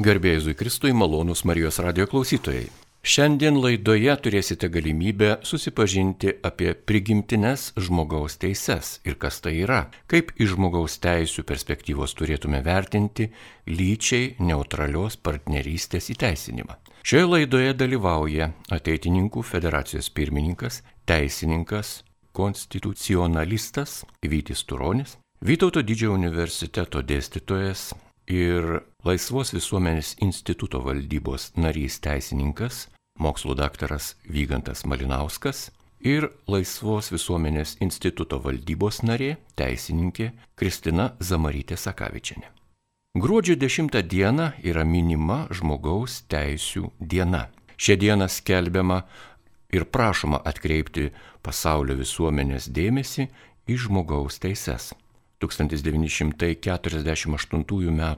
Garbėjai Zui Kristui, malonūs Marijos radio klausytojai. Šiandien laidoje turėsite galimybę susipažinti apie prigimtines žmogaus teises ir kas tai yra, kaip iš žmogaus teisų perspektyvos turėtume vertinti lyčiai neutralios partnerystės įteisinimą. Šioje laidoje dalyvauja ateitininkų federacijos pirmininkas, teisininkas, konstitucionalistas Vytis Turonis, Vytauto didžiojo universiteto dėstytojas ir Laisvos visuomenės instituto valdybos narys teisininkas, mokslo daktaras Vygantas Malinauskas ir Laisvos visuomenės instituto valdybos narė, teisininkė Kristina Zamarytė Sakavičianė. Gruodžio 10 diena yra minima žmogaus teisų diena. Šią dieną skelbiama ir prašoma atkreipti pasaulio visuomenės dėmesį į žmogaus teises. 1948 m.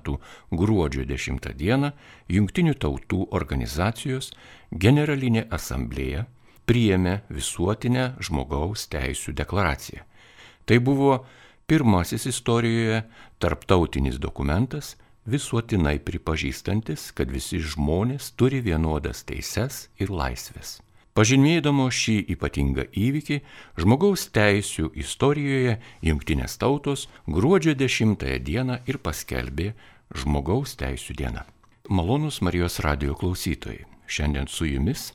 gruodžio 10 d. Junktinių tautų organizacijos generalinė asamblėja priėmė visuotinę žmogaus teisų deklaraciją. Tai buvo pirmasis istorijoje tarptautinis dokumentas visuotinai pripažįstantis, kad visi žmonės turi vienodas teises ir laisvės. Pažymėdamo šį ypatingą įvykį, žmogaus teisų istorijoje Junktinės tautos gruodžio 10 dieną ir paskelbė žmogaus teisų dieną. Malonus Marijos radio klausytojai, šiandien su jumis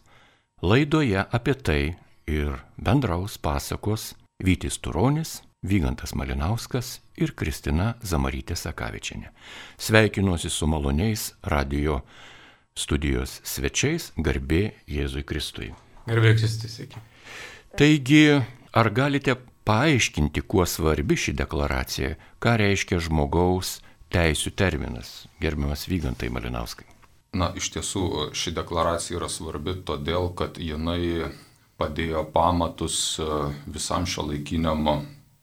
laidoje apie tai ir bendraus pasakos Vytis Turonis, Vygantas Malinauskas ir Kristina Zamarytė Sakavičianė. Sveikinuosi su maloniais radio studijos svečiais, garbė Jėzui Kristui. Ir veiksis sveiki. Taigi, ar galite paaiškinti, kuo svarbi ši deklaracija, ką reiškia žmogaus teisų terminas, gerbiamas Vygantai Malinauskai? Na, iš tiesų, ši deklaracija yra svarbi todėl, kad jinai padėjo pamatus e, visam šio laikiniam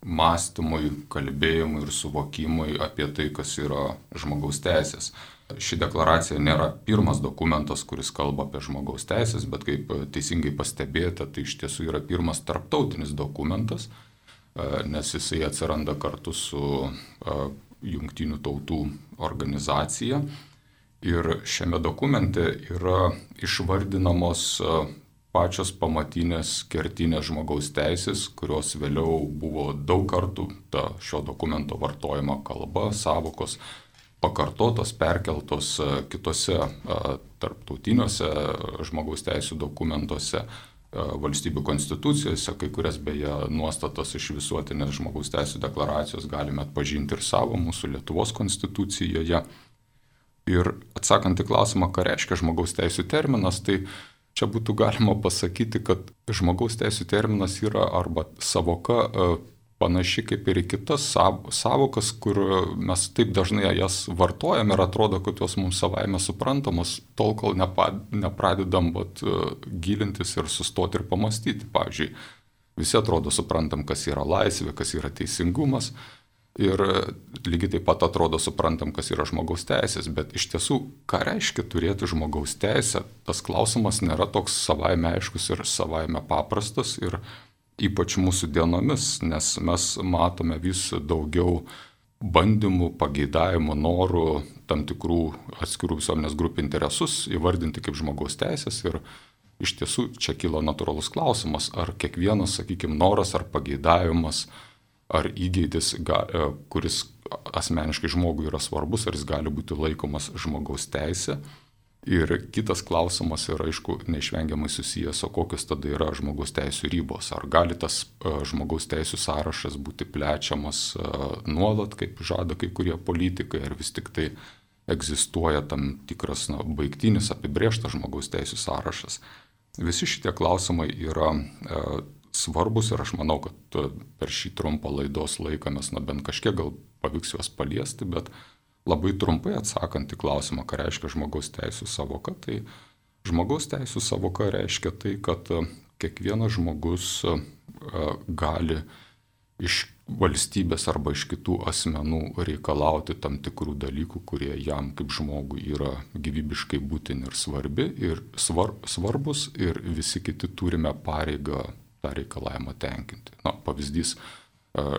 mąstymui, kalbėjimui ir suvokimui apie tai, kas yra žmogaus teisės. Ši deklaracija nėra pirmas dokumentas, kuris kalba apie žmogaus teisės, bet kaip teisingai pastebėta, tai iš tiesų yra pirmas tarptautinis dokumentas, e, nes jisai atsiranda kartu su e, Junktinių tautų organizacija. Ir šiame dokumente yra išvardinamos e, pačios pamatinės kertinės žmogaus teisės, kurios vėliau buvo daug kartų ta šio dokumento vartojama kalba, savokos pakartotos, perkeltos e, kitose e, tarptautiniuose žmogaus teisų dokumentuose, e, valstybių konstitucijose, kai kurias beje nuostatas iš visuotinės žmogaus teisų deklaracijos galime atpažinti ir savo mūsų Lietuvos konstitucijoje. Ir atsakant į klausimą, ką reiškia žmogaus teisų terminas, tai čia būtų galima pasakyti, kad žmogaus teisų terminas yra arba savoka panaši kaip ir į kitas savokas, kur mes taip dažnai jas vartojame ir atrodo, kad jos mums savaime suprantamos, tol kol nepradedam vat, gilintis ir sustoti ir pamastyti. Pavyzdžiui, visi atrodo suprantam, kas yra laisvė, kas yra teisingumas. Ir lygiai taip pat atrodo suprantam, kas yra žmogaus teisės, bet iš tiesų, ką reiškia turėti žmogaus teisę, tas klausimas nėra toks savaime aiškus ir savaime paprastas. Ir ypač mūsų dienomis, nes mes matome vis daugiau bandymų, pageidavimų, norų tam tikrų atskirų visuomenės grupių interesus įvardinti kaip žmogaus teisės. Ir iš tiesų čia kilo natūralus klausimas, ar kiekvienas, sakykime, noras ar pageidavimas ar įgeidis, e, kuris asmeniškai žmogui yra svarbus, ar jis gali būti laikomas žmogaus teisė Ir kitas klausimas yra, aišku, neišvengiamai susijęs, o kokios tada yra žmogaus teisų ribos. Ar gali tas e, žmogaus teisų sąrašas būti plečiamas e, nuolat, kaip žada kai kurie politikai, ar vis tik tai egzistuoja tam tikras na, baigtinis apibrieštas žmogaus teisų sąrašas. Visi šitie klausimai yra e, svarbus ir aš manau, kad per šį trumpą laidos laiką mes na, bent kažkiek gal pavyks juos paliesti, bet Labai trumpai atsakant į klausimą, ką reiškia žmogaus teisų savoka, tai žmogaus teisų savoka reiškia tai, kad e, kiekvienas žmogus e, gali iš valstybės arba iš kitų asmenų reikalauti tam tikrų dalykų, kurie jam kaip žmogui yra gyvybiškai būtini ir svarbi ir svar, svarbus ir visi kiti turime pareigą tą reikalavimą tenkinti. Na, pavyzdys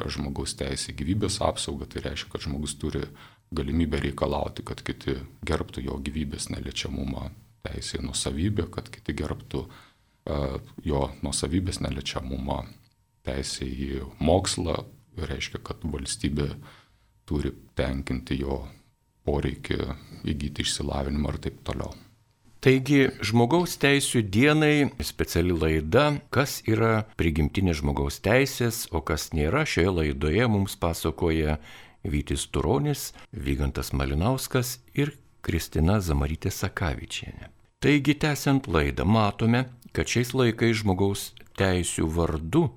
žmogaus teisė gyvybės apsauga, tai reiškia, kad žmogus turi galimybę reikalauti, kad kiti gerbtų jo gyvybės neliečiamumą, teisė į nusavybę, kad kiti gerbtų uh, jo nusavybės neliečiamumą, teisė į mokslą, reiškia, kad valstybė turi tenkinti jo poreikį įgyti išsilavinimą ir taip toliau. Taigi žmogaus teisų dienai speciali laida, kas yra prigimtinė žmogaus teisės, o kas nėra. Šioje laidoje mums pasakoja Vytis Turonis, Vygantas Malinauskas ir Kristina Zamarytė Sakavičienė. Taigi, tęsiant laidą, matome, kad šiais laikais žmogaus teisų vardu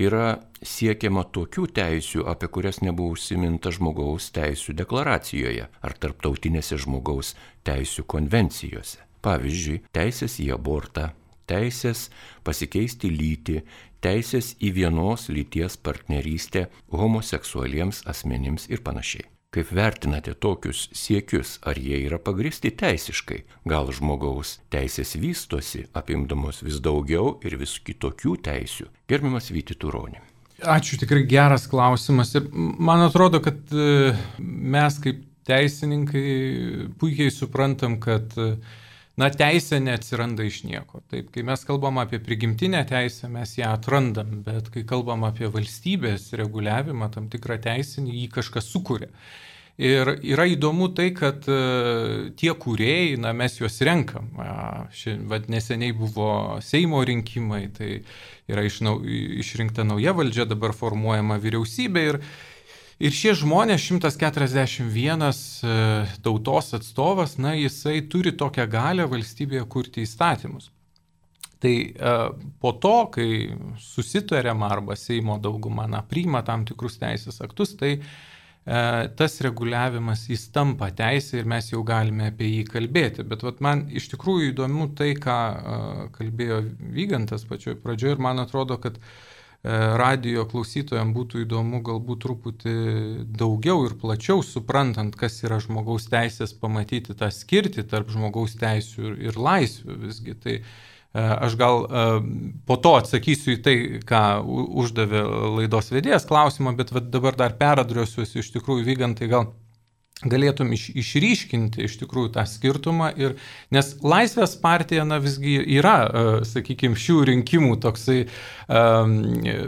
yra siekiama tokių teisių, apie kurias nebuvo užsiminta žmogaus teisų deklaracijoje ar tarptautinėse žmogaus teisų konvencijose. Pavyzdžiui, teisės į abortą, teisės pasikeisti lytį, teisės į vienos lyties partnerystę homoseksualiems asmenims ir panašiai. Kaip vertinate tokius siekius, ar jie yra pagristi teisiškai? Gal žmogaus teisės vystosi, apimdamos vis daugiau ir vis kitokių teisių? Gerbiamas Vyti Turonė. Ačiū, tikrai geras klausimas. Ir man atrodo, kad e, mes kaip teisininkai puikiai suprantam, kad uh, na, teisė neatsiranda iš nieko. Taip, kai mes kalbam apie prigimtinę teisę, mes ją atrandam, bet kai kalbam apie valstybės reguliavimą, tam tikrą teisinį, jį kažkas sukuria. Ir yra įdomu tai, kad uh, tie kūrėjai, na, mes juos renkam. Vad, neseniai buvo Seimo rinkimai, tai yra iš, išrinkta nauja valdžia, dabar formuojama vyriausybė ir Ir šie žmonės, 141 e, tautos atstovas, na, jisai turi tokią galę valstybėje kurti įstatymus. Tai e, po to, kai susitariama arba Seimo dauguma, na, priima tam tikrus teisės aktus, tai e, tas reguliavimas jis tampa teisė ir mes jau galime apie jį kalbėti. Bet vat, man iš tikrųjų įdomu tai, ką kalbėjo Vygantas pačioj pradžioje ir man atrodo, kad uh, radio klausytojams būtų įdomu galbūt truputį daugiau ir plačiau suprantant, kas yra žmogaus teisės, pamatyti tą skirtį tarp žmogaus teisų ir, ir laisvių visgi. Tai e, aš gal e, po to atsakysiu į tai, ką uždavė laidos vedėjas klausimą, bet dabar dar peradriuosiuosi iš tikrųjų vygantai gal galėtum iš, išryškinti iš tikrųjų tą skirtumą. Ir, nes Laisvės partija, na visgi yra, e, sakykime, šių rinkimų toksai um,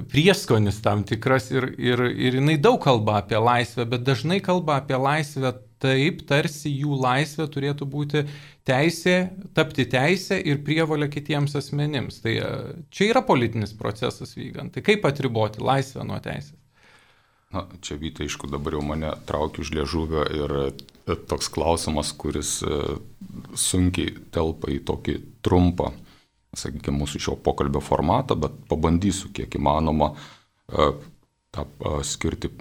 prieskonis tam tikras ir, ir, ir jinai daug kalba apie laisvę, bet dažnai kalba apie laisvę taip, tarsi jų laisvė turėtų būti teisė, tapti teisė ir prievalė kitiems asmenims. Tai uh, čia yra politinis procesas vykant. Tai kaip atriboti laisvę nuo teisės? Na, čia vytai, aišku, dabar jau mane traukia už liežuvio ir e, toks klausimas, kuris e, sunkiai telpa į tokį trumpą, sakykime, mūsų šio pokalbio formatą, bet pabandysiu kiek įmanoma e, tą skirti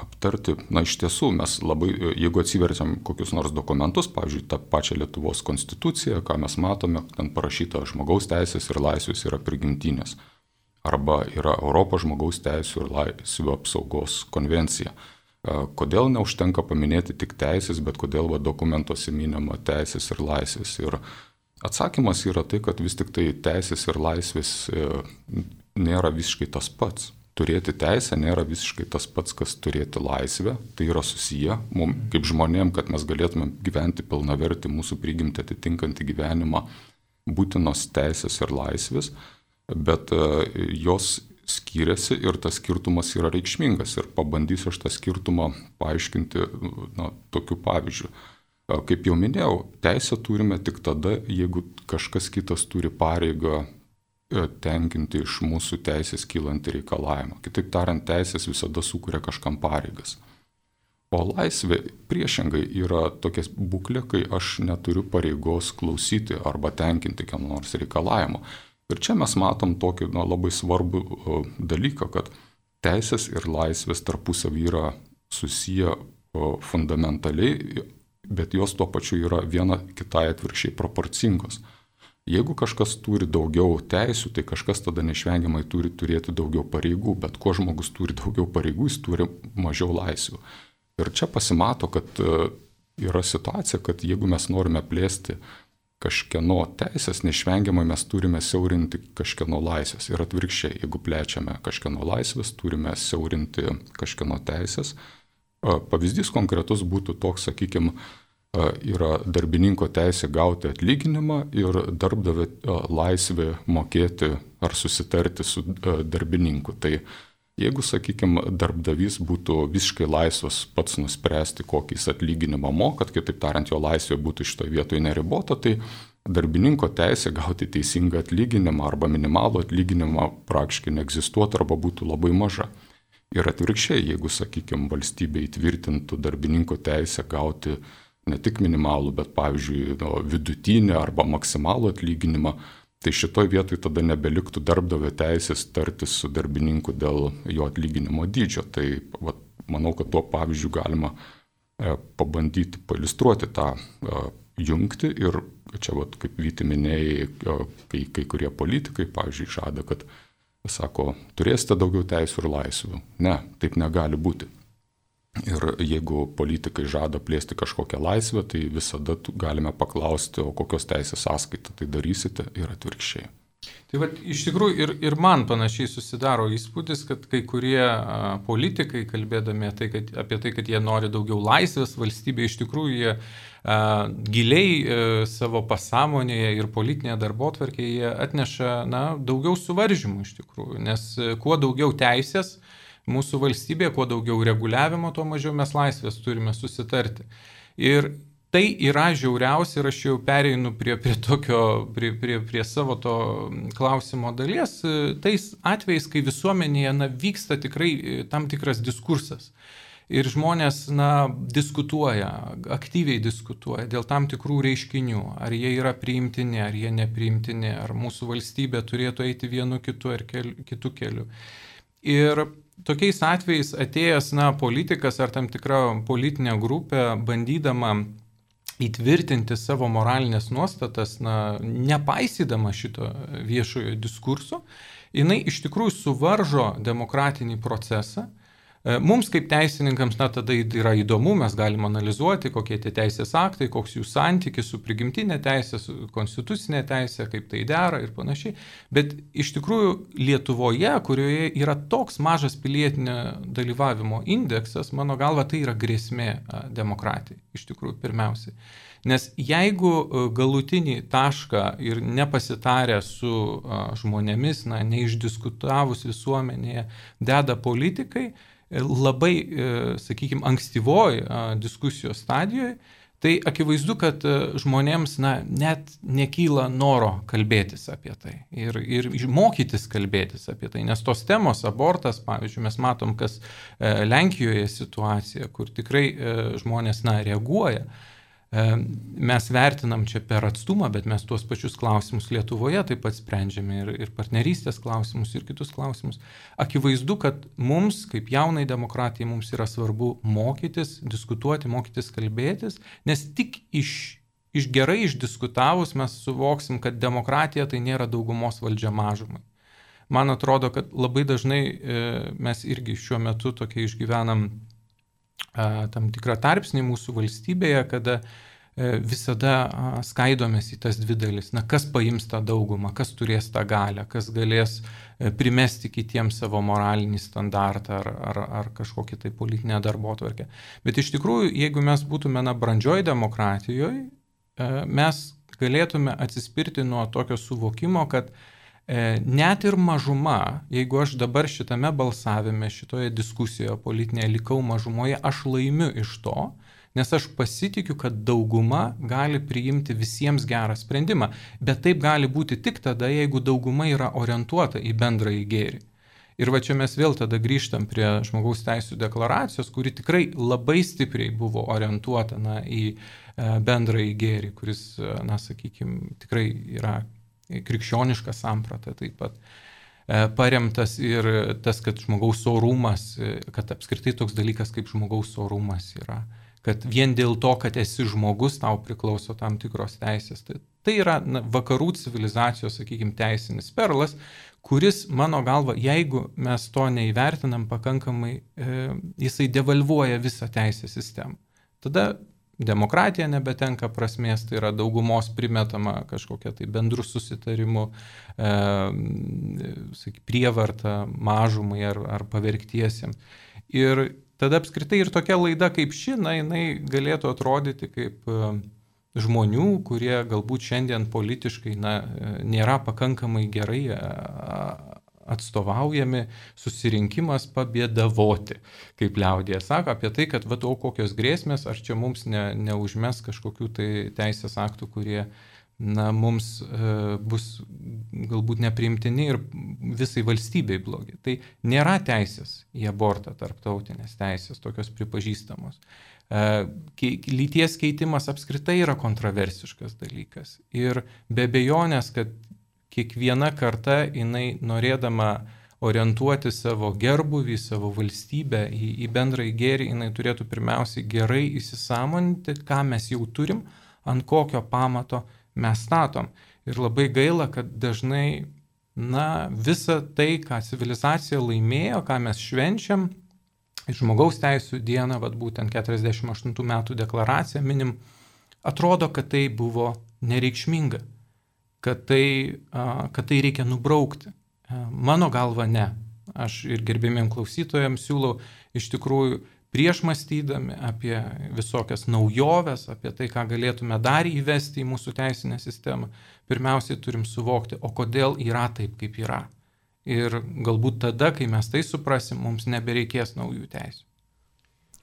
aptarti. Na, iš tiesų, mes labai, jeigu atsiverčiam kokius nors dokumentus, pavyzdžiui, tą pačią Lietuvos konstituciją, ką mes matome, ten parašyta žmogaus teisės ir laisvės yra prigimtinės arba yra Europos žmogaus teisų ir laisvių apsaugos konvencija. Kodėl neužtenka paminėti tik teisės, bet kodėl va, dokumentuose minima teisės ir laisvės. Ir atsakymas yra tai, kad vis tik tai teisės ir laisvės e, nėra visiškai tas pats. Turėti teisę nėra visiškai tas pats, kas turėti laisvę. Tai yra susiję mums kaip žmonėm, kad mes galėtume gyventi pilnavertį mūsų prigimtį atitinkantį gyvenimą, būtinos teisės ir laisvės bet e, jos skiriasi ir tas skirtumas yra reikšmingas. Ir pabandysiu aš tą skirtumą paaiškinti na, tokiu pavyzdžiu. E, kaip jau minėjau, teisę turime tik tada, jeigu kažkas kitas turi pareigą e, tenkinti iš mūsų teisės kylantį reikalavimą. Kitaip tariant, teisės visada sukuria kažkam pareigas. O laisvė priešingai yra tokia būklė, kai aš neturiu pareigos klausyti arba tenkinti kieno nors reikalavimo. Ir čia mes matom tokį na, labai svarbų dalyką, kad teisės ir laisvės tarpusavį yra susiję fundamentaliai, bet jos tuo pačiu yra viena kitai atvirkščiai proporcingos. Jeigu kažkas turi daugiau teisų, tai kažkas tada neišvengiamai turi turėti daugiau pareigų, bet kuo žmogus turi daugiau pareigų, jis turi mažiau laisvių. Ir čia pasimato, kad e, yra situacija, kad jeigu mes norime plėsti kažkieno teisės, neišvengiamai mes turime siaurinti kažkieno laisvės. Ir atvirkščiai, jeigu plečiame kažkieno laisvės, turime siaurinti kažkieno teisės. Pavyzdys konkretus būtų toks, sakykime, yra darbininko teisė gauti atlyginimą ir darbdavio laisvė mokėti ar susitarti su darbininku. Tai jeigu, sakykime, darbdavys būtų visiškai laisvas pats nuspręsti, kokį jis atlyginimą mokat, kitaip tariant, jo laisvė būtų šitoje vietoje neribota, tai darbininko teisė gauti teisingą atlyginimą arba minimalų atlyginimą praktiškai neegzistuotų arba būtų labai maža. Ir atvirkščiai, jeigu, sakykime, valstybė įtvirtintų darbininko teisę gauti ne tik minimalų, bet pavyzdžiui no, vidutinį arba maksimalų atlyginimą, tai šitoj vietoj tada nebeliktų darbdavio teisės tartis su darbininku dėl jo atlyginimo dydžio. Tai va, manau, kad tuo pavyzdžiu galima e, pabandyti pailustruoti tą e, jungti ir čia, va, kaip Vyti minėjai, e, kai, kai kurie politikai, pavyzdžiui, žada, kad sako, turėsite daugiau teisų ir laisvių. Ne, taip negali būti. Ir jeigu politikai žada plėsti kažkokią laisvę, tai visada galime paklausti, o kokios teisės sąskaita tai darysite ir atvirkščiai. Tai va, iš tikrųjų ir, ir man panašiai susidaro įspūdis, kad kai kurie a, politikai, kalbėdami tai, kad, apie tai, kad jie nori daugiau laisvės valstybėje, iš tikrųjų jie a, giliai a, e, savo pasąmonėje ir politinėje darbo tvarkėje atneša na, daugiau suvaržymų iš tikrųjų, nes a, kuo daugiau teisės, a, mūsų valstybėje, kuo daugiau reguliavimo, tuo mažiau mes laisvės turime susitarti. Ir tai yra žiauriausia ir aš jau pereinu prie, prie, tokio, prie, prie, prie savo to klausimo dalies, tais atvejais, kai visuomenėje na, vyksta tikrai e, tam tikras diskursas. Ir žmonės na, diskutuoja, aktyviai diskutuoja dėl tam tikrų reiškinių, ar jie yra priimtini, ar jie nepriimtini, ar mūsų valstybė turėtų eiti vienu kitu ar keliu, kitu keliu. Ir tokiais atvejais atėjęs, na, politikas ar tam tikra politinė grupė, bandydama įtvirtinti savo moralinės nuostatas, na, nepaisydama šito viešojo diskurso, jinai iš tikrųjų suvaržo demokratinį procesą mums kaip teisininkams, na tada yra įdomu, mes galime analizuoti, kokie tie teisės aktai, koks jų santykis su prigimtinė teisė, su konstitucinė teisė, kaip tai dera ir panašiai. Bet iš tikrųjų Lietuvoje, kurioje yra toks mažas pilietinio dalyvavimo indeksas, mano galva tai yra grėsmė demokratijai. Iš tikrųjų, pirmiausiai. Nes jeigu galutinį tašką ir nepasitarę su žmonėmis, na, neišdiskutavus visuomenėje, deda politikai, labai, e, sakykime, ankstyvoj diskusijos stadijoje, tai akivaizdu, kad e, žmonėms na, net nekyla noro kalbėtis apie tai ir, ir mokytis kalbėtis apie tai, nes tos temos, abortas, pavyzdžiui, mes matom, kas e, Lenkijoje situacija, kur tikrai žmonės na, reaguoja mes vertinam čia per atstumą, bet mes tuos pačius klausimus Lietuvoje taip pat sprendžiame ir, ir partnerystės klausimus, ir kitus klausimus. Akivaizdu, kad mums, kaip jaunai demokratijai, mums yra svarbu mokytis, diskutuoti, mokytis kalbėtis, nes tik iš, iš gerai išdiskutavus mes suvoksim, kad demokratija tai nėra daugumos valdžia mažumai. Man atrodo, kad labai dažnai e, mes irgi šiuo metu tokia išgyvenam tam tikrą tarpsnį mūsų valstybėje, kada e, visada skaidomės į tas dvi dalis. Na, kas paims tą daugumą, kas turės tą galę, kas galės e, primesti kitiems savo moralinį standartą ar, ar, ar kažkokį tai politinę darbo tvarkę. Bet iš tikrųjų, jeigu mes būtume na brandžioj demokratijoje, mes galėtume atsispirti nuo tokio suvokimo, kad net ir mažuma, jeigu aš dabar šitame balsavime, šitoje diskusijoje politinėje likau mažumoje, aš laimiu iš to, nes aš pasitikiu, kad dauguma gali priimti visiems gerą sprendimą. Bet taip gali būti tik tada, jeigu dauguma yra orientuota į bendrąjį gėrį. Ir va čia mes vėl tada grįžtam prie žmogaus teisų deklaracijos, kuri tikrai labai stipriai buvo orientuota na, į e, bendrąjį gėrį, kuris, e, na, sakykime, tikrai yra krikščioniška samprata taip pat e, paremtas ir tas, kad žmogaus orumas, e, kad apskritai toks dalykas kaip žmogaus orumas yra, kad vien dėl to, kad esi žmogus, tau priklauso tam tikros teisės. Tai, tai yra na, vakarų civilizacijos, sakykime, teisinis perlas, kuris, mano galva, jeigu mes to neįvertinam pakankamai, e, jisai devalvuoja visą teisės sistemą. Tada demokratija nebetenka prasmės, tai yra daugumos primetama kažkokia tai bendrų susitarimų, e, saky, prievarta mažumai ar, ar pavergtiesiems. Ir tada apskritai ir tokia laida kaip ši, na, jinai galėtų atrodyti kaip e, žmonių, kurie galbūt šiandien politiškai na, nėra pakankamai gerai atstovaujami susirinkimas pabėdavoti, kaip liaudėje sako, apie tai, kad va, o kokios grėsmės, ar čia mums ne, neužmes kažkokių tai teisės aktų, kurie na, mums e, bus galbūt nepriimtini ir visai valstybei blogi. Tai nėra teisės į abortą, tarptautinės teisės, tokios pripažįstamos. E, lyties keitimas apskritai yra kontroversiškas dalykas. Ir be bejonės, kad kiekviena karta jinai norėdama orientuoti savo gerbuvį, savo valstybę į, į bendrąjį gėrį, jinai turėtų pirmiausiai gerai įsisamoninti, ką mes jau turim, ant kokio pamato mes statom. Ir labai gaila, kad dažnai, na, visa tai, ką civilizacija laimėjo, ką mes švenčiam, žmogaus teisų dieną, vad būtent 48 metų deklaraciją minim, atrodo, kad tai buvo nereikšminga kad tai, kad tai reikia nubraukti. Mano galva ne. Aš ir gerbėmiem klausytojams siūlau iš tikrųjų prieš mąstydami apie visokias naujoves, apie tai, ką galėtume dar įvesti į mūsų teisinę sistemą, pirmiausiai turim suvokti, o kodėl yra taip, kaip yra. Ir galbūt tada, kai mes tai suprasim, mums nebereikės naujų teisų.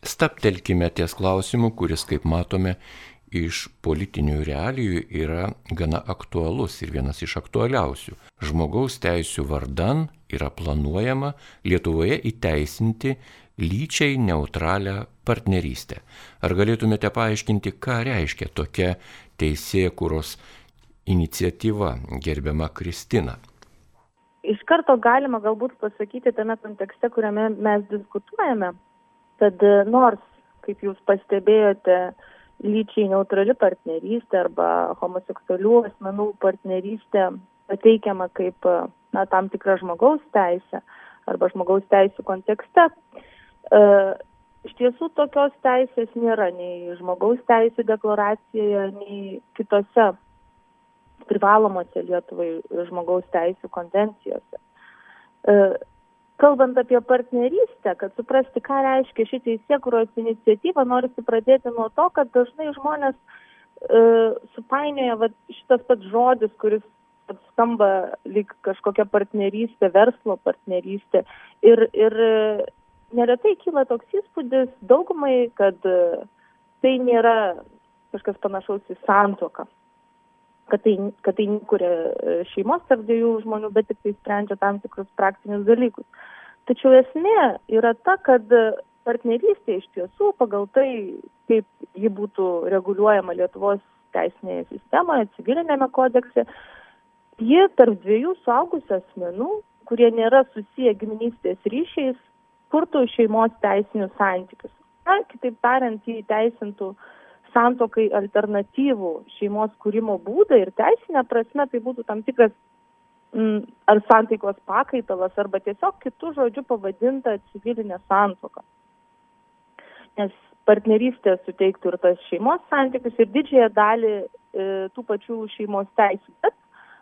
Staptelkime ties klausimu, kuris, kaip matome, iš politinių realijų yra gana aktualus ir vienas iš aktualiausių. Žmogaus teisų vardan yra planuojama Lietuvoje įteisinti lyčiai neutralią partnerystę. Ar galėtumėte paaiškinti, ką reiškia tokia teisėkuros iniciatyva, gerbiama Kristina? Iš karto galima galbūt pasakyti tame kontekste, kuriame mes diskutuojame, kad nors, kaip jūs pastebėjote, lyčiai neutrali partnerystė arba homoseksualių asmenų partnerystė pateikiama kaip na, tam tikra žmogaus teisė arba žmogaus teisų kontekste. E, iš tiesų tokios teisės nėra nei žmogaus teisų deklaracijoje, nei kitose privalomose Lietuvai žmogaus teisų konvencijose. E, kalbant apie partnerystę, kad suprasti, ką reiškia ši teisėkuros iniciatyva, norisi pradėti nuo to, kad dažnai žmonės e, supainioja va, šitas pats žodis, kuris skamba lyg kažkokia partnerystė, verslo partnerystė. Ir, ir neretai kyla toks įspūdis daugumai, kad tai nėra kažkas panašaus į santoką kad tai, kad tai kuria e, šeimos tarp dviejų žmonių, bet tik tai sprendžia tam tikrus praktinius dalykus. Tačiau esmė yra ta, kad partnerystė iš tiesų pagal tai, kaip ji būtų reguliuojama Lietuvos teisinėje sistemoje, civilinėme kodekse, ji tarp dviejų suaugusių asmenų, kurie nėra susiję giminystės ryšiais, kurtų šeimos teisinius santykius. Na, kitaip tariant, jį teisintų uh, santokai alternatyvų šeimos kūrimo būdą ir teisinė prasme tai būtų tam tikras m, ar santaikos pakaitalas, arba tiesiog kitų žodžių pavadinta civilinė santoka. Nes partnerystė suteiktų ir tas šeimos santykius ir didžiąją dalį e, tų pačių šeimos teisų, bet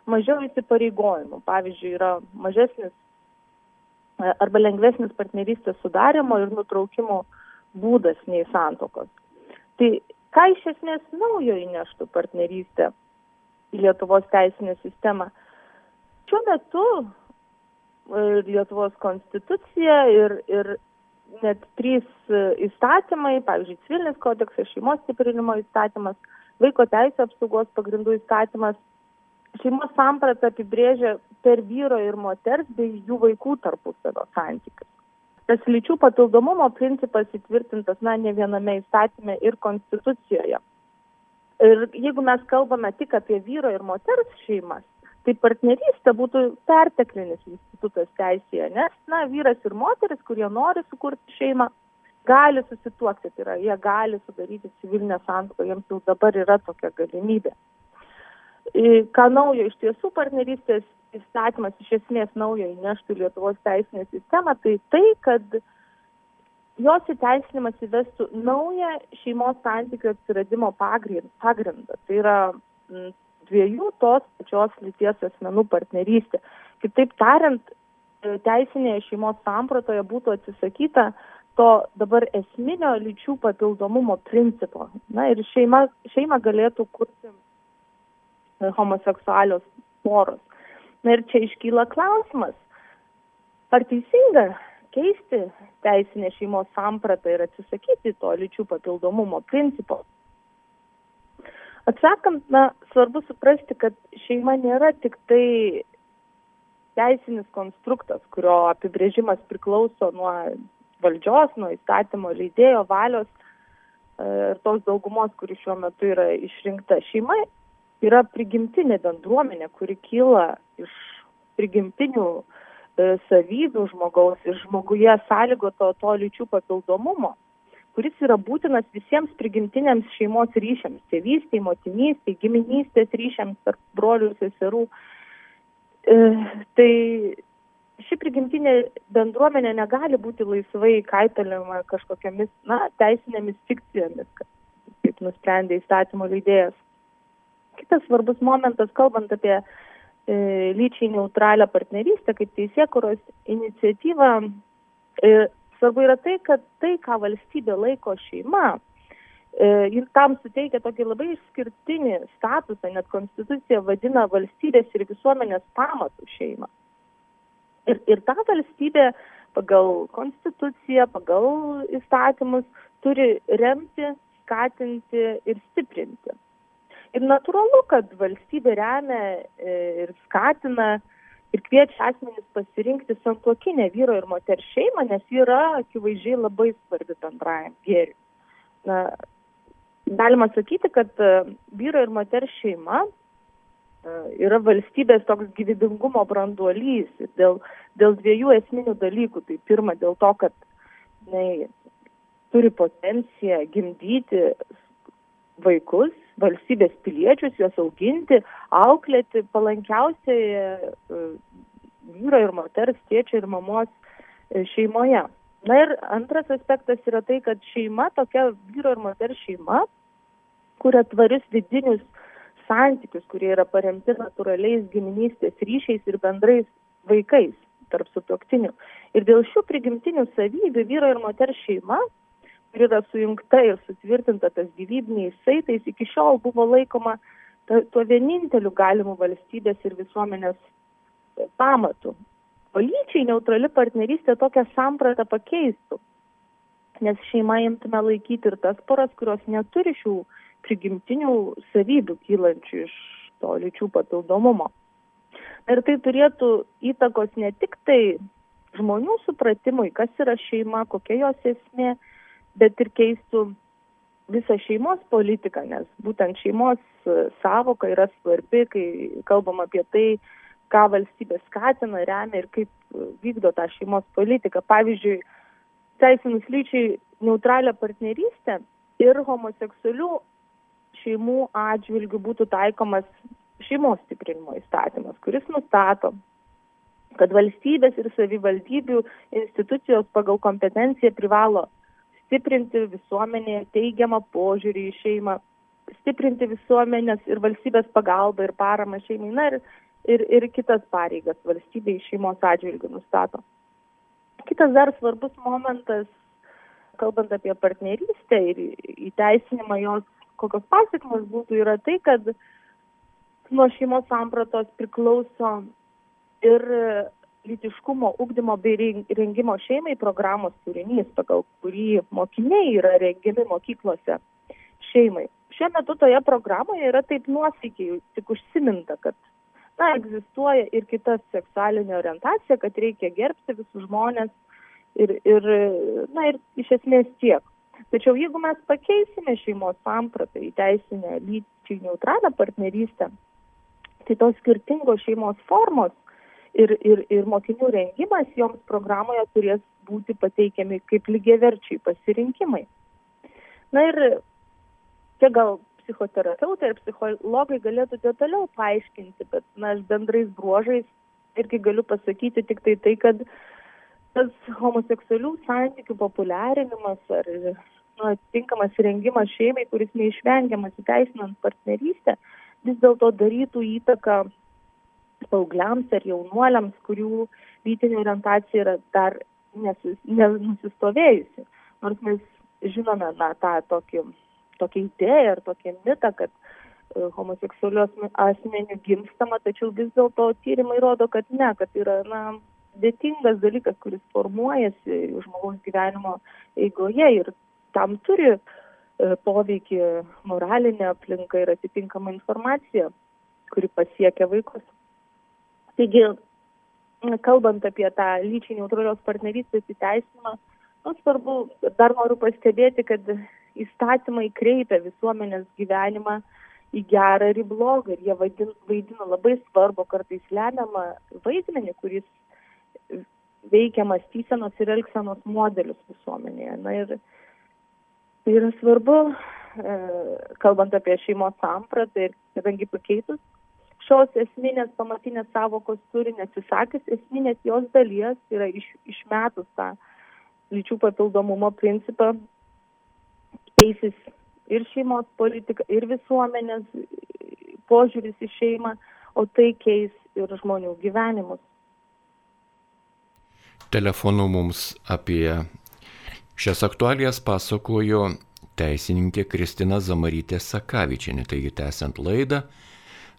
mažiau įsipareigojimų. Pavyzdžiui, yra mažesnis e, arba lengvesnis partnerystės sudarimo ir nutraukimo būdas nei santokos. Tai ką iš esmės naujo įneštų partnerystė į Lietuvos teisinę sistemą. Šiuo metu e, Lietuvos konstitucija ir, ir net trys e, įstatymai, pavyzdžiui, civilinis kodeksas, šeimos stiprinimo įstatymas, vaiko teisų apsaugos pagrindų įstatymas, šeimos sampratą apibrėžia per vyro ir moters bei jų vaikų tarpusavio santykius tas lyčių papildomumo principas įtvirtintas na ne viename įstatyme ir konstitucijoje. Ir jeigu mes kalbame tik apie vyro ir moters šeimas, tai partnerystė būtų perteklinis institutas teisėje, nes na, vyras ir moteris, kurie nori sukurti šeimą, gali susituokti, tai yra, jie gali sudaryti civilinę santuoką, jiems jau dabar yra tokia galimybė. Ką naujo iš tiesų partnerystės įstatymas iš esmės naujo įneštų Lietuvos teisinę sistemą, tai tai, kad jos įteisinimas įvestų naują šeimos santykių atsiradimo pagrindą. Tai yra dviejų tos pačios lyties asmenų partnerystė. Kitaip tariant, e, teisinėje šeimos sampratoje būtų atsisakyta to dabar esminio lyčių papildomumo principo. Na ir šeima, šeima galėtų kurti homoseksualios poros. Na ir čia iškyla klausimas, ar teisinga keisti teisinę šeimos sampratą ir atsisakyti to lyčių papildomumo principo. Atsakant, na, svarbu suprasti, kad šeima nėra tik tai teisinis konstruktas, kurio apibrėžimas priklauso nuo valdžios, nuo įstatymo leidėjo valios e, ir tos daugumos, kuri šiuo metu yra išrinkta. Šeima yra prigimtinė bendruomenė, kuri kyla iš prigimtinių e, savybių žmogaus ir žmoguje sąlygoto to lyčių papildomumo kuris yra būtinas visiems prigimtiniams šeimos ryšiams - tėvystėj, motinystėj, giminystės ryšiams tarp brolių ir seserų. E, tai ši prigimtinė bendruomenė negali būti laisvai kaitaliama kažkokiamis, na, teisinėmis fikcijomis, kaip nusprendė įstatymo leidėjas. Kitas svarbus momentas, kalbant apie e, lyčiai neutralią partnerystę kaip teisėkuros iniciatyvą, e, Svarbu yra tai, kad tai, ką valstybė laiko šeima, e, ir tam suteikia tokį labai išskirtinį statusą, net konstitucija vadina valstybės ir visuomenės pamatų šeimą. Ir, ir ta valstybė pagal konstituciją, pagal įstatymus turi remti, skatinti ir stiprinti. Ir natūralu, kad valstybė remia e, ir skatina ir kviečia asmenys pasirinkti santuokinę vyro ir moters šeimą, nes ji yra akivaizdžiai labai svarbi bendrajam gėriui. Na, galima sakyti, kad e, vyro ir moters šeima e, yra valstybės toks gyvybingumo branduolys dėl, dėl dviejų esminių dalykų. Tai pirma, dėl to, kad jinai turi potenciją gimdyti vaikus, valstybės piliečius, juos auginti, auklėti palankiausiai e, vyro ir moters, tėčio ir mamos e, šeimoje. Na ir antras aspektas yra tai, kad šeima, tokia vyro ir moters šeima, kuria tvarius vidinius santykius, kurie yra paremti natūraliais giminystės ryšiais ir bendrais vaikais tarp sutoktinių. Ir dėl šių prigimtinių savybių vyro ir moters šeima yra sujungta ir sutvirtinta tas gyvybiniais saitais, iki šiol buvo laikoma tuo vieninteliu galimu valstybės ir visuomenės pamatu. O lyčiai neutrali partnerystė tokią sampratą pakeistų, nes šeima imtume laikyti ir tas poras, kurios neturi šių prigimtinių savybių kylančių iš to lyčių papildomumo. Ir tai turėtų įtakos ne tik tai žmonių supratimui, kas yra šeima, kokia jos esmė, bet ir keistų visą šeimos politiką, nes būtent šeimos e, savoka yra svarbi, kai kalbam apie tai, ką valstybė skatina, remia ir kaip e, vykdo tą šeimos politiką. Pavyzdžiui, teisinus lyčiai neutralią partnerystę ir homoseksualių šeimų atžvilgių būtų taikomas šeimos stiprinimo įstatymas, kuris nustato, kad valstybės ir savivaldybių institucijos pagal kompetenciją privalo stiprinti visuomenėje teigiamą požiūrį į šeimą, stiprinti visuomenės ir valstybės pagalbą ir paramą šeimai, na ir, ir, ir kitas pareigas valstybei šeimos atžvilgių nustato. Kitas dar svarbus momentas, kalbant apie partnerystę ir įteisinimą jos, kokios pasiekmes būtų, yra tai, kad nuo šeimos sampratos priklauso ir lytiškumo ugdymo bei rengimo šeimai programos turinys, pagal kurį mokiniai yra rengiami mokyklose šeimai. Šiuo metu toje programoje yra taip nuosaikiai tik užsiminta, kad na, egzistuoja ir kita seksualinė orientacija, kad reikia gerbti visus žmonės ir, ir, na, ir iš esmės tiek. Tačiau jeigu mes pakeisime šeimos sampratą į teisinę lyčiai neutralią partnerystę, tai tos skirtingos šeimos formos ir, ir, ir mokinių rengimas joms programoje turės būti pateikiami kaip lygiaverčiai pasirinkimai. Na ir čia gal psichoterapeutai ir psichologai galėtų detaliau paaiškinti, bet na, aš bendrais bruožais irgi galiu pasakyti tik tai tai, kad tas homoseksualių santykių populiarinimas ar nu, tinkamas rengimas šeimai, kuris neišvengiamas įteisinant partnerystę, vis dėlto darytų įtaką paaugliams ar jaunuoliams, kurių lytinė orientacija yra dar nesus, nenusistovėjusi. Nors mes žinome na, tą tokį, tokią idėją ir tokį mitą, kad e, homoseksualių asmenių gimstama, tačiau vis dėlto tyrimai rodo, kad ne, kad yra na, dėtingas dalykas, kuris formuojasi žmogaus gyvenimo eigoje ir tam turi e, poveikį moralinė aplinka ir atitinkama informacija, kuri pasiekia vaikus. Taigi, kalbant apie tą lyčiai neutralios partnerystės įteisinimą, nu, svarbu, dar noriu pastebėti, kad įstatymai kreipia visuomenės gyvenimą į gerą ir į blogą ir jie vaidina, vaidina labai svarbu, kartais lemiamą vaidmenį, kuris veikia mąstysenos ir elgsenos modelius visuomenėje. Na ir tai yra svarbu, e, kalbant apie šeimos sampratą ir kadangi pakeitus šios esminės pamatinės savokos turinį, atsisakius esminės jos dalies, yra iš, išmetus tą lyčių papildomumo principą, keisis ir šeimos politika, ir visuomenės požiūris į šeimą, o tai keis ir žmonių gyvenimus. Telefonu mums apie šias aktualijas pasakojo teisininkė Kristina Zamarytė Sakavičinė. Taigi, tęsiant laidą,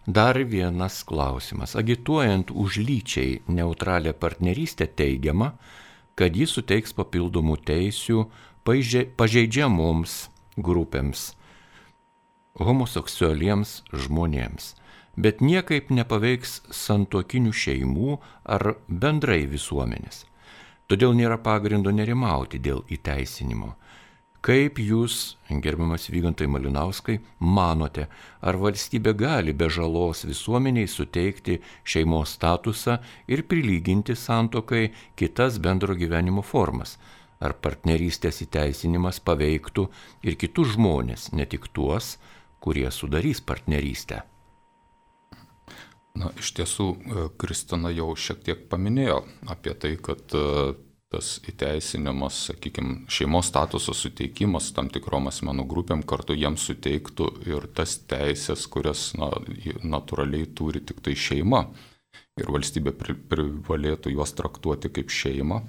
Dar vienas klausimas. Agituojant už lyčiai neutralią partnerystę teigiama, kad jis suteiks papildomų teisių pažeidžiamoms grupėms, homoseksualiems žmonėms, bet niekaip nepaveiks santokinių šeimų ar bendrai visuomenės. Todėl nėra pagrindo nerimauti dėl įteisinimo. Kaip jūs, gerbiamas Vygantai Malinauskai, manote, ar valstybė gali be žalos visuomeniai suteikti šeimos statusą ir prilyginti santokai kitas bendro gyvenimo formas? Ar partnerystės įteisinimas paveiktų ir kitus žmonės, ne tik tuos, kurie sudarys partnerystę? Na, iš tiesų, Kristina jau šiek tiek paminėjo apie tai, kad tas įteisinimas, sakykime, šeimos statuso suteikimas tam tikrom asmenų grupėm kartu jiems suteiktų ir tas teisės, kurias na, natūraliai turi tik tai šeima. Ir valstybė privalėtų juos traktuoti kaip šeimą.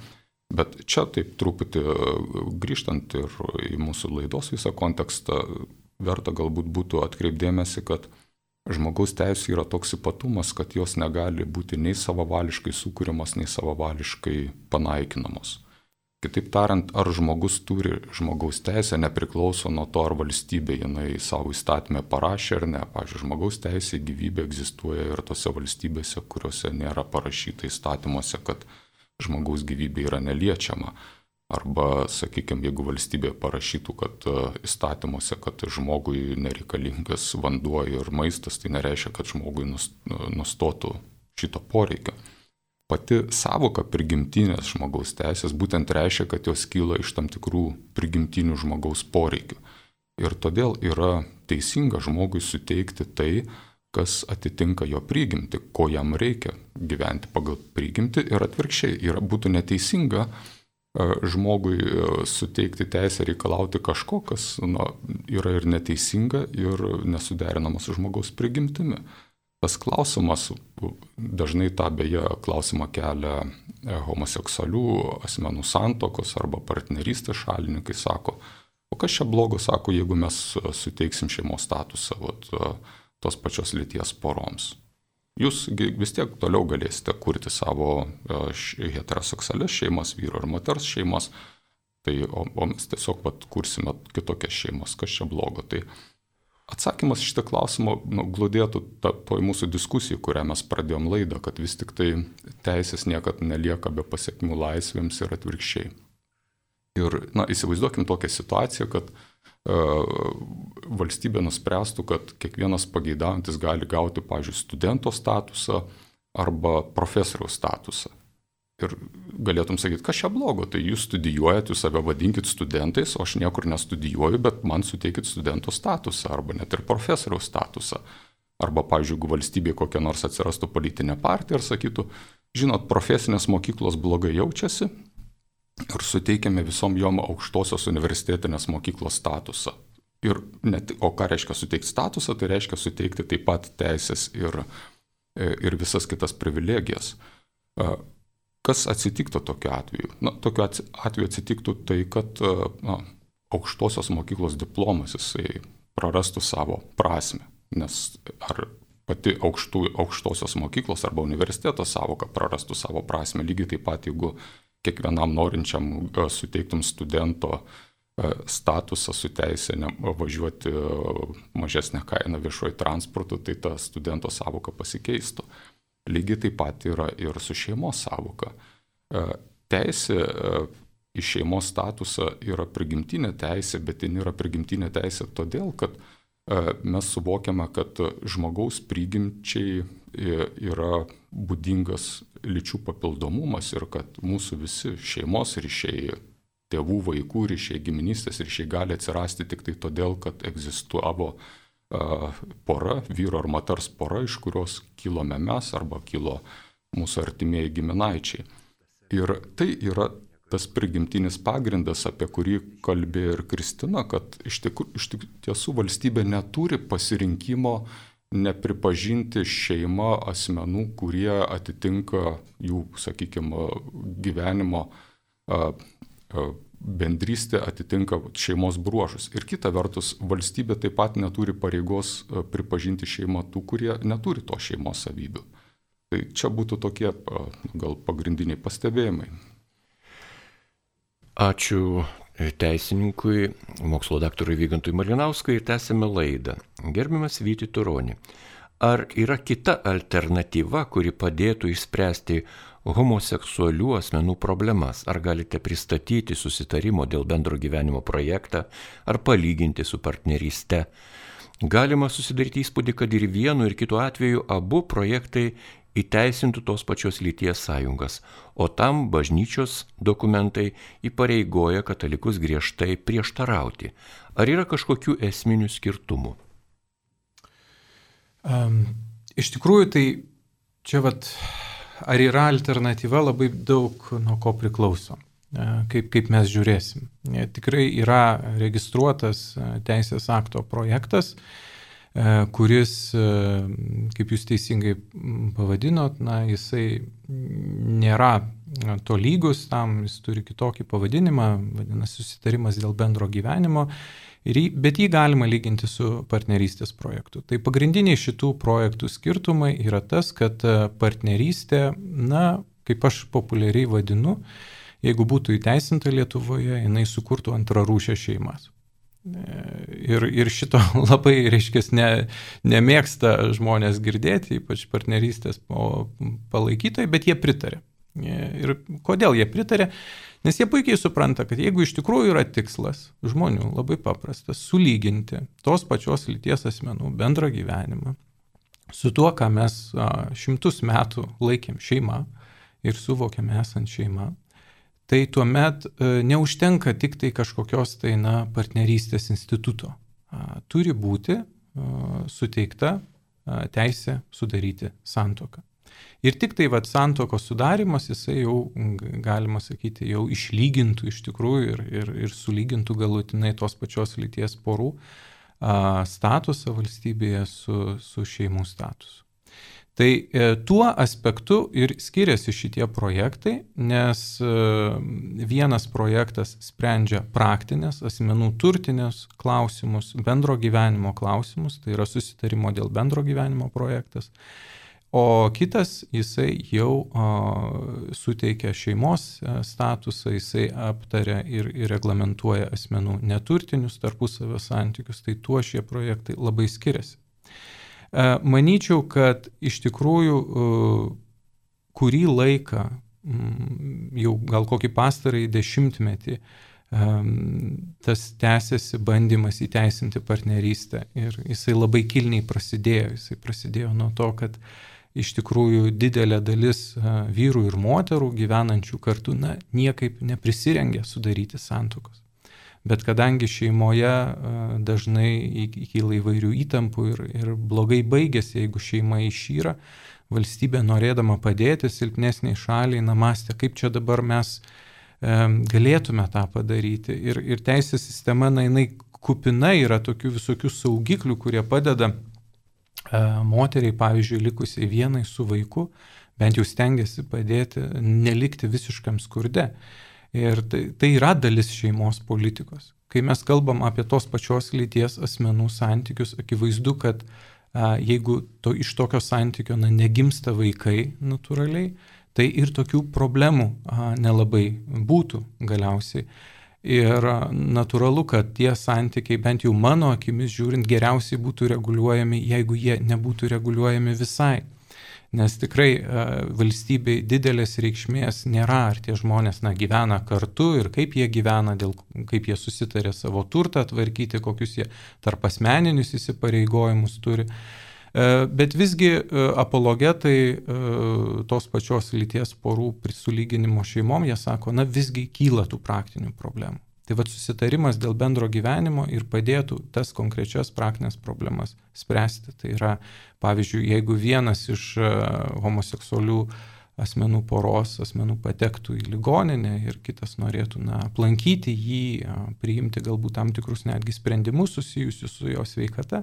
Bet čia taip truputį grįžtant ir į mūsų laidos visą kontekstą, verta galbūt būtų atkreipdėmėsi, kad žmogaus teisų yra toks ypatumas, kad jos negali būti nei savavališkai sukūriamos, nei savavališkai panaikinamos. Kitaip tariant, ar žmogus turi žmogaus teisę nepriklauso nuo to, ar valstybė jinai savo įstatymę parašė ar ne. Pavyzdžiui, žmogaus teisė gyvybė egzistuoja ir tose valstybėse, kuriuose nėra parašyta įstatymuose, kad žmogaus gyvybė yra neliečiama. Arba, sakykime, jeigu valstybė parašytų, kad e, įstatymuose, kad žmogui nereikalingas vanduo ir maistas, tai nereiškia, kad žmogui nustotų šito poreikio. Pati savoka prigimtinės žmogaus teisės būtent reiškia, kad jos kyla iš tam tikrų prigimtinių žmogaus poreikių. Ir todėl yra teisinga žmogui suteikti tai, kas atitinka jo prigimti, ko jam reikia gyventi pagal prigimti ir atvirkščiai. Ir būtų neteisinga žmogui suteikti teisę reikalauti kažko, kas na, yra ir neteisinga, ir nesuderinama su žmogaus prigimtimi. Tas klausimas, dažnai tą beje klausimą kelia e, homoseksualių asmenų santokos arba partnerystės šalininkai, sako, o kas čia blogo, sako, jeigu mes suteiksim šeimos statusą vat, tos pačios lyties poroms jūs vis tiek toliau galėsite kurti savo e, heteroseksualias šeimas, vyro ir moters šeimas, tai, o, o mes tiesiog vat, kursime kitokias šeimas, kas čia blogo. Tai atsakymas šitą klausimą nu, glūdėtų toj mūsų diskusijai, kurią mes pradėjom laidą, kad vis tik tai teisės niekad nelieka be pasiekmių laisvėms ir atvirkščiai. Ir na, įsivaizduokim tokią situaciją, kad uh, valstybė nuspręstų, kad kiekvienas pageidaujantis gali gauti, pavyzdžiui, studento statusą arba profesoriaus statusą. Ir galėtum sakyti, kas čia blogo, tai jūs studijuojate, jūs save vadinkit studentais, o aš niekur nestudijuoju, bet man suteikit studento statusą arba net ir profesoriaus statusą. Arba, pavyzdžiui, jeigu valstybėje kokia nors atsirastų politinė partija ir sakytų, žinot, profesinės mokyklos blogai jaučiasi, ir suteikiame visom jom aukštosios universitetinės mokyklos statusą. Ir net, o ką reiškia suteikti statusą, tai reiškia suteikti taip pat teisės ir, ir visas kitas privilegijas. kas atsitiktų tokiu atveju? Na, tokiu atveju atsitiktų tai, kad na, aukštosios mokyklos diplomas jisai prarastų savo prasme. Nes ar pati aukštų, aukštosios mokyklos arba universiteto savoka prarastų savo prasme, lygiai taip pat, jeigu kiekvienam norinčiam e, suteiktum studento e, statusą su teisė važiuoti e, mažesnę kainą viešuoju transportu, tai ta studento savoka pasikeistų. Lygiai taip pat yra ir su šeimos savoka. Teisė į šeimos statusą yra prigimtinė teisė, bet ji yra prigimtinė teisė todėl, kad mes suvokiame, kad žmogaus prigimčiai yra būdingas lyčių papildomumas ir kad mūsų visi šeimos ryšiai, tėvų, vaikų ryšiai, giminystės ryšiai gali atsirasti tik tai todėl, kad egzistuavo pora, vyro ar moters pora, iš kurios kilome mes arba kilo mūsų artimieji giminaičiai. Ir tai yra tas prigimtinis pagrindas, apie kurį kalbėjo ir Kristina, kad iš, tik, iš tiesų valstybė neturi pasirinkimo nepripažinti šeima asmenų, kurie atitinka jų, sakykime, gyvenimo bendrystė atitinka šeimos bruožus. Ir kita vertus, valstybė taip pat neturi pareigos pripažinti šeimą tų, kurie neturi to šeimos savybių. Tai čia būtų tokie gal pagrindiniai pastebėjimai. Ačiū teisininkui, mokslo daktarui Vygantui Malinauskui ir tęsime laidą. Gerbiamas Vyti Turoni, ar yra kita alternatyva, kuri padėtų išspręsti homoseksualių asmenų problemas? Ar galite pristatyti susitarimo dėl bendro gyvenimo projektą, ar palyginti su partneryste? Galima susidaryti įspūdį, kad ir vienu ir kitu atveju abu projektai įteisintų tos pačios lyties sąjungas, o tam bažnyčios dokumentai įpareigoja katalikus griežtai prieštarauti. Ar yra kažkokių esminių skirtumų? Um, iš tikrųjų, tai čia vat, ar yra alternatyva labai daug nuo ko priklauso, e, kaip, kaip mes žiūrėsim. E, tikrai yra registruotas e, teisės akto projektas, kuris, e, kaip jūs teisingai pavadinot, na, jisai nėra to lygus, tam jis turi kitokį pavadinimą, vadinasi susitarimas dėl bendro gyvenimo, jį, bet jį galima lyginti su partnerystės projektu. Tai pagrindiniai šitų projektų skirtumai yra tas, kad partnerystė, na, kaip aš populiariai vadinu, jeigu būtų įteisinta Lietuvoje, jinai sukurtų antrarūšę šeimas. Ir, ir šito labai, reiškia, ne, nemėgsta žmonės girdėti, ypač partnerystės palaikytojai, bet jie pritarė. Ir kodėl jie pritarė? Nes jie puikiai supranta, kad jeigu iš tikrųjų yra tikslas žmonių labai paprastas - sulyginti tos pačios lyties asmenų bendrą gyvenimą su tuo, ką mes šimtus metų laikėm šeima ir suvokėm esant šeima, tai tuomet e, neužtenka tik tai kažkokios tai na, partnerystės instituto. Turi būti suteikta teisė sudaryti santoką. Ir tik tai vat, santokos sudarimas, jisai jau, galima sakyti, jau išlygintų iš tikrųjų ir, ir, ir sulygintų galutinai tos pačios lyties porų statusą valstybėje su, su šeimų statusu. Tai e, tuo aspektu ir skiriasi šitie projektai, nes e, vienas projektas sprendžia praktinės, asmenų turtinės klausimus, bendro gyvenimo klausimus, tai yra susitarimo dėl bendro gyvenimo projektas. O kitas, jisai jau o, suteikia šeimos e, statusą, jisai aptaria ir, ir reglamentuoja asmenų neturtinius tarpusavio santykius, tai tuo šie projektai labai skiriasi. E, manyčiau, kad iš tikrųjų e, kurį laiką, jau gal kokį pastarąjį dešimtmetį, e, tas tęsiasi bandymas įteisinti partnerystę ir jisai labai kilniai prasidėjo. Jisai prasidėjo nuo to, kad iš tikrųjų didelė dalis vyrų ir moterų gyvenančių kartu na, niekaip neprisirengė sudaryti santokos. Bet kadangi šeimoje dažnai įkyla įvairių įtampų ir, ir blogai baigėsi, jeigu šeima išyra, valstybė norėdama padėti silpnesniai šaliai, namastė, kaip čia dabar mes e, galėtume tą padaryti. Ir, ir teisės sistema, na, jinai kupina yra tokių visokių saugiklių, kurie padeda e, moteriai, pavyzdžiui, likusiai vienai su vaiku, bent jau stengiasi padėti nelikti visiškam skurde. Ir tai, tai yra dalis šeimos politikos. Kai mes kalbam apie tos pačios lyties asmenų santykius, akivaizdu, kad a, jeigu to, iš tokio santykio na, negimsta vaikai natūraliai, tai ir tokių problemų a, nelabai būtų galiausiai. Ir natūralu, kad tie santykiai, bent jau mano akimis žiūrint, geriausiai būtų reguliuojami, jeigu jie nebūtų reguliuojami visai nes tikrai e, valstybei didelės reikšmės nėra, ar tie žmonės na, gyvena kartu ir kaip jie gyvena, dėl, kaip jie susitarė savo turtą tvarkyti, kokius jie tarp asmeninius įsipareigojimus turi. E, bet visgi e, apologetai tos pačios lyties porų prisulyginimo šeimom, jie sako, na visgi kyla tų praktinių problemų. Tai vad susitarimas dėl bendro gyvenimo ir padėtų tas konkrečias praktinės problemas spręsti. Tai yra, pavyzdžiui, jeigu vienas iš e, homoseksualių asmenų poros asmenų patektų į ligoninę ir kitas norėtų na, aplankyti jį, priimti galbūt tam tikrus netgi sprendimus susijusius su jo sveikata.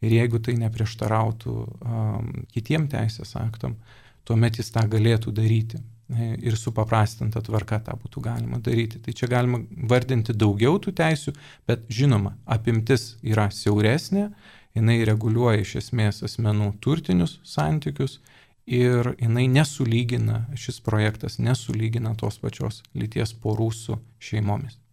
Ir jeigu tai neprieštarautų um, kitiem teisės aktom, tuomet jis tą galėtų daryti ir supaprastinta tvarka tą būtų galima daryti. Tai čia galima vardinti daugiau tų teisių, bet žinoma, apimtis yra siauresnė, jinai reguliuoja iš esmės asmenų turtinius santykius ir jinai nesulygina, šis projektas nesulygina tos pačios lyties porų su šeimomis.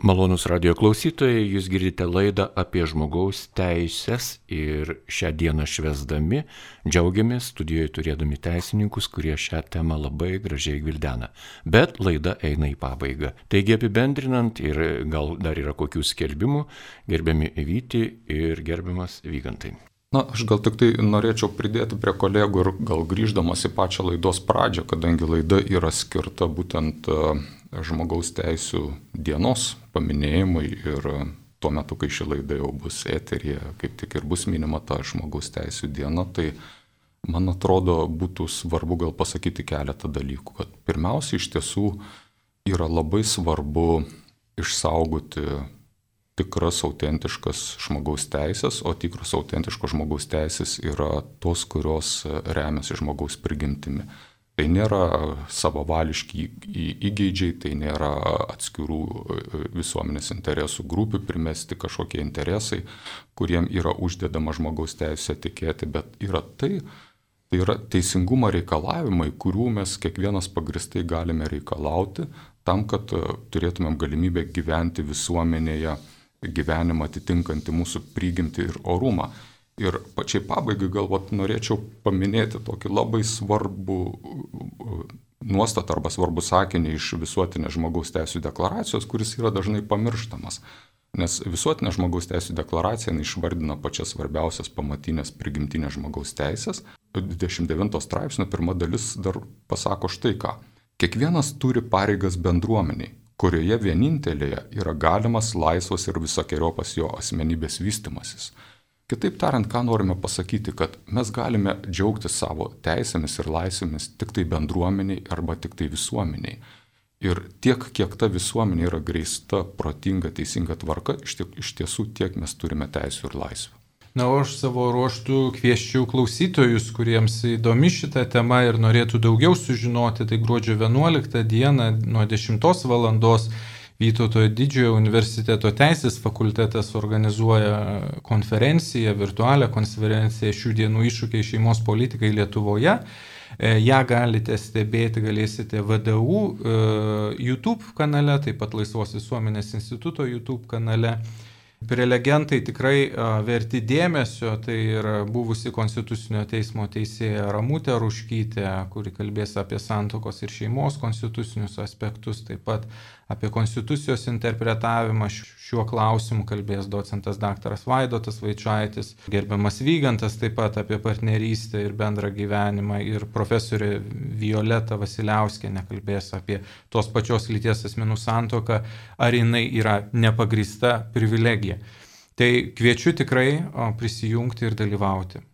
Malonus radio klausytojai, jūs girdite laidą apie žmogaus teisės ir šią dieną švesdami džiaugiamės studijoje turėdami teisininkus, kurie šią temą labai gražiai gvildena. Bet laida eina į pabaigą. Taigi apibendrinant ir gal dar yra kokių skelbimų, gerbiami Vyti ir gerbiamas Vygantai. Na, aš gal tik tai norėčiau pridėti prie kolegų ir gal grįždamas į pačią laidos pradžią, kadangi laida yra skirta būtent žmogaus teisų dienos paminėjimui ir tuo metu, kai ši laida jau bus eterija, kaip tik ir bus minima ta žmogaus teisų diena, tai man atrodo būtų svarbu gal pasakyti keletą dalykų. Kad pirmiausia, iš tiesų yra labai svarbu išsaugoti tikras autentiškas žmogaus teisės, o tikros autentiškos žmogaus teisės yra tos, kurios remiasi žmogaus prigimtimi. Tai nėra savavališki įgeidžiai, tai nėra atskirų e, visuomenės interesų grupių primesti kažkokie interesai, kuriem yra uždedama žmogaus teisė tikėti, bet yra tai, tai yra teisingumo reikalavimai, kurių mes kiekvienas pagristai galime reikalauti tam, kad e, turėtumėm galimybę gyventi visuomenėje gyvenimą atitinkantį mūsų prigimtį ir orumą. Ir pačiai pabaigai galvot norėčiau paminėti tokį labai svarbų nuostatą arba svarbų sakinį iš visuotinės žmogaus teisų deklaracijos, kuris yra dažnai pamirštamas. Nes visuotinė žmogaus teisų deklaracija išvardina pačias svarbiausias pamatinės prigimtinės žmogaus teisės. 29 straipsnio pirma dalis dar pasako štai ką. Kiekvienas turi pareigas bendruomeniai, kurioje vienintelėje yra galimas laisvas ir visokiojopas jo asmenybės vystimasis. Kitaip tariant, ką norime pasakyti, kad mes galime džiaugtis savo teisėmis ir laisvėmis tik tai bendruomeniai arba tik tai visuomeniai. Ir tiek, kiek ta visuomenė yra greista, protinga, teisinga tvarka, iš, tiek, iš tiesų tiek mes turime teisų ir laisvių. Na, o aš savo ruoštų kvieščiau klausytojus, kuriems įdomi šitą temą ir norėtų daugiau sužinoti, tai gruodžio 11 dieną nuo 10 valandos Vytauto didžiojo universiteto teisės fakultetas organizuoja konferenciją, virtualią konferenciją šių dienų iššūkiai šeimos politikai Lietuvoje. E, ja galite stebėti, galėsite VDU e, YouTube kanale, taip pat Laisvos visuomenės instituto YouTube kanale. Prelegentai tikrai verti dėmesio, tai yra buvusi Konstitucinio teismo teisėja Ramutė Ruškytė, kuri kalbės apie santokos ir šeimos konstitucinius aspektus, taip pat apie konstitucijos interpretavimą šiuo klausimu kalbės docentas daktaras Vaidotas Vaičiaitis, gerbiamas Vygantas taip pat apie partnerystę ir bendrą gyvenimą ir profesorė Violeta Vasiliauskė nekalbės apie tos pačios lyties asmenų santoką, ar jinai yra nepagrista privilegija. Tai kviečiu tikrai prisijungti ir dalyvauti.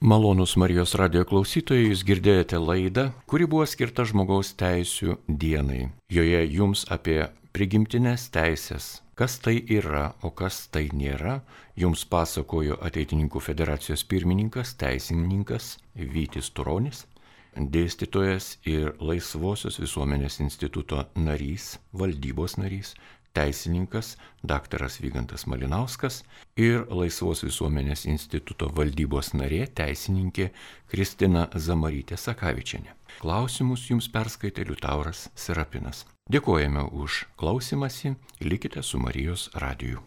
Malonus Marijos radio klausytojai, jūs girdėjote laidą, kuri buvo skirta žmogaus teisų dienai. Joje jums apie prigimtinės teisės, kas tai yra, o kas tai nėra, jums pasakojo ateitininkų federacijos pirmininkas, teisininkas Vytis Turonis. dėstytojas ir Laisvosios visuomenės instituto narys, valdybos narys, teisininkas dr. Vygantas Malinauskas ir Laisvos visuomenės instituto valdybos narė teisininkė Kristina Zamarytė Sakavičianė. Klausimus jums perskaitė Liutauras Serapinas. Dėkojame už klausimąsi, likite su Marijos radiju.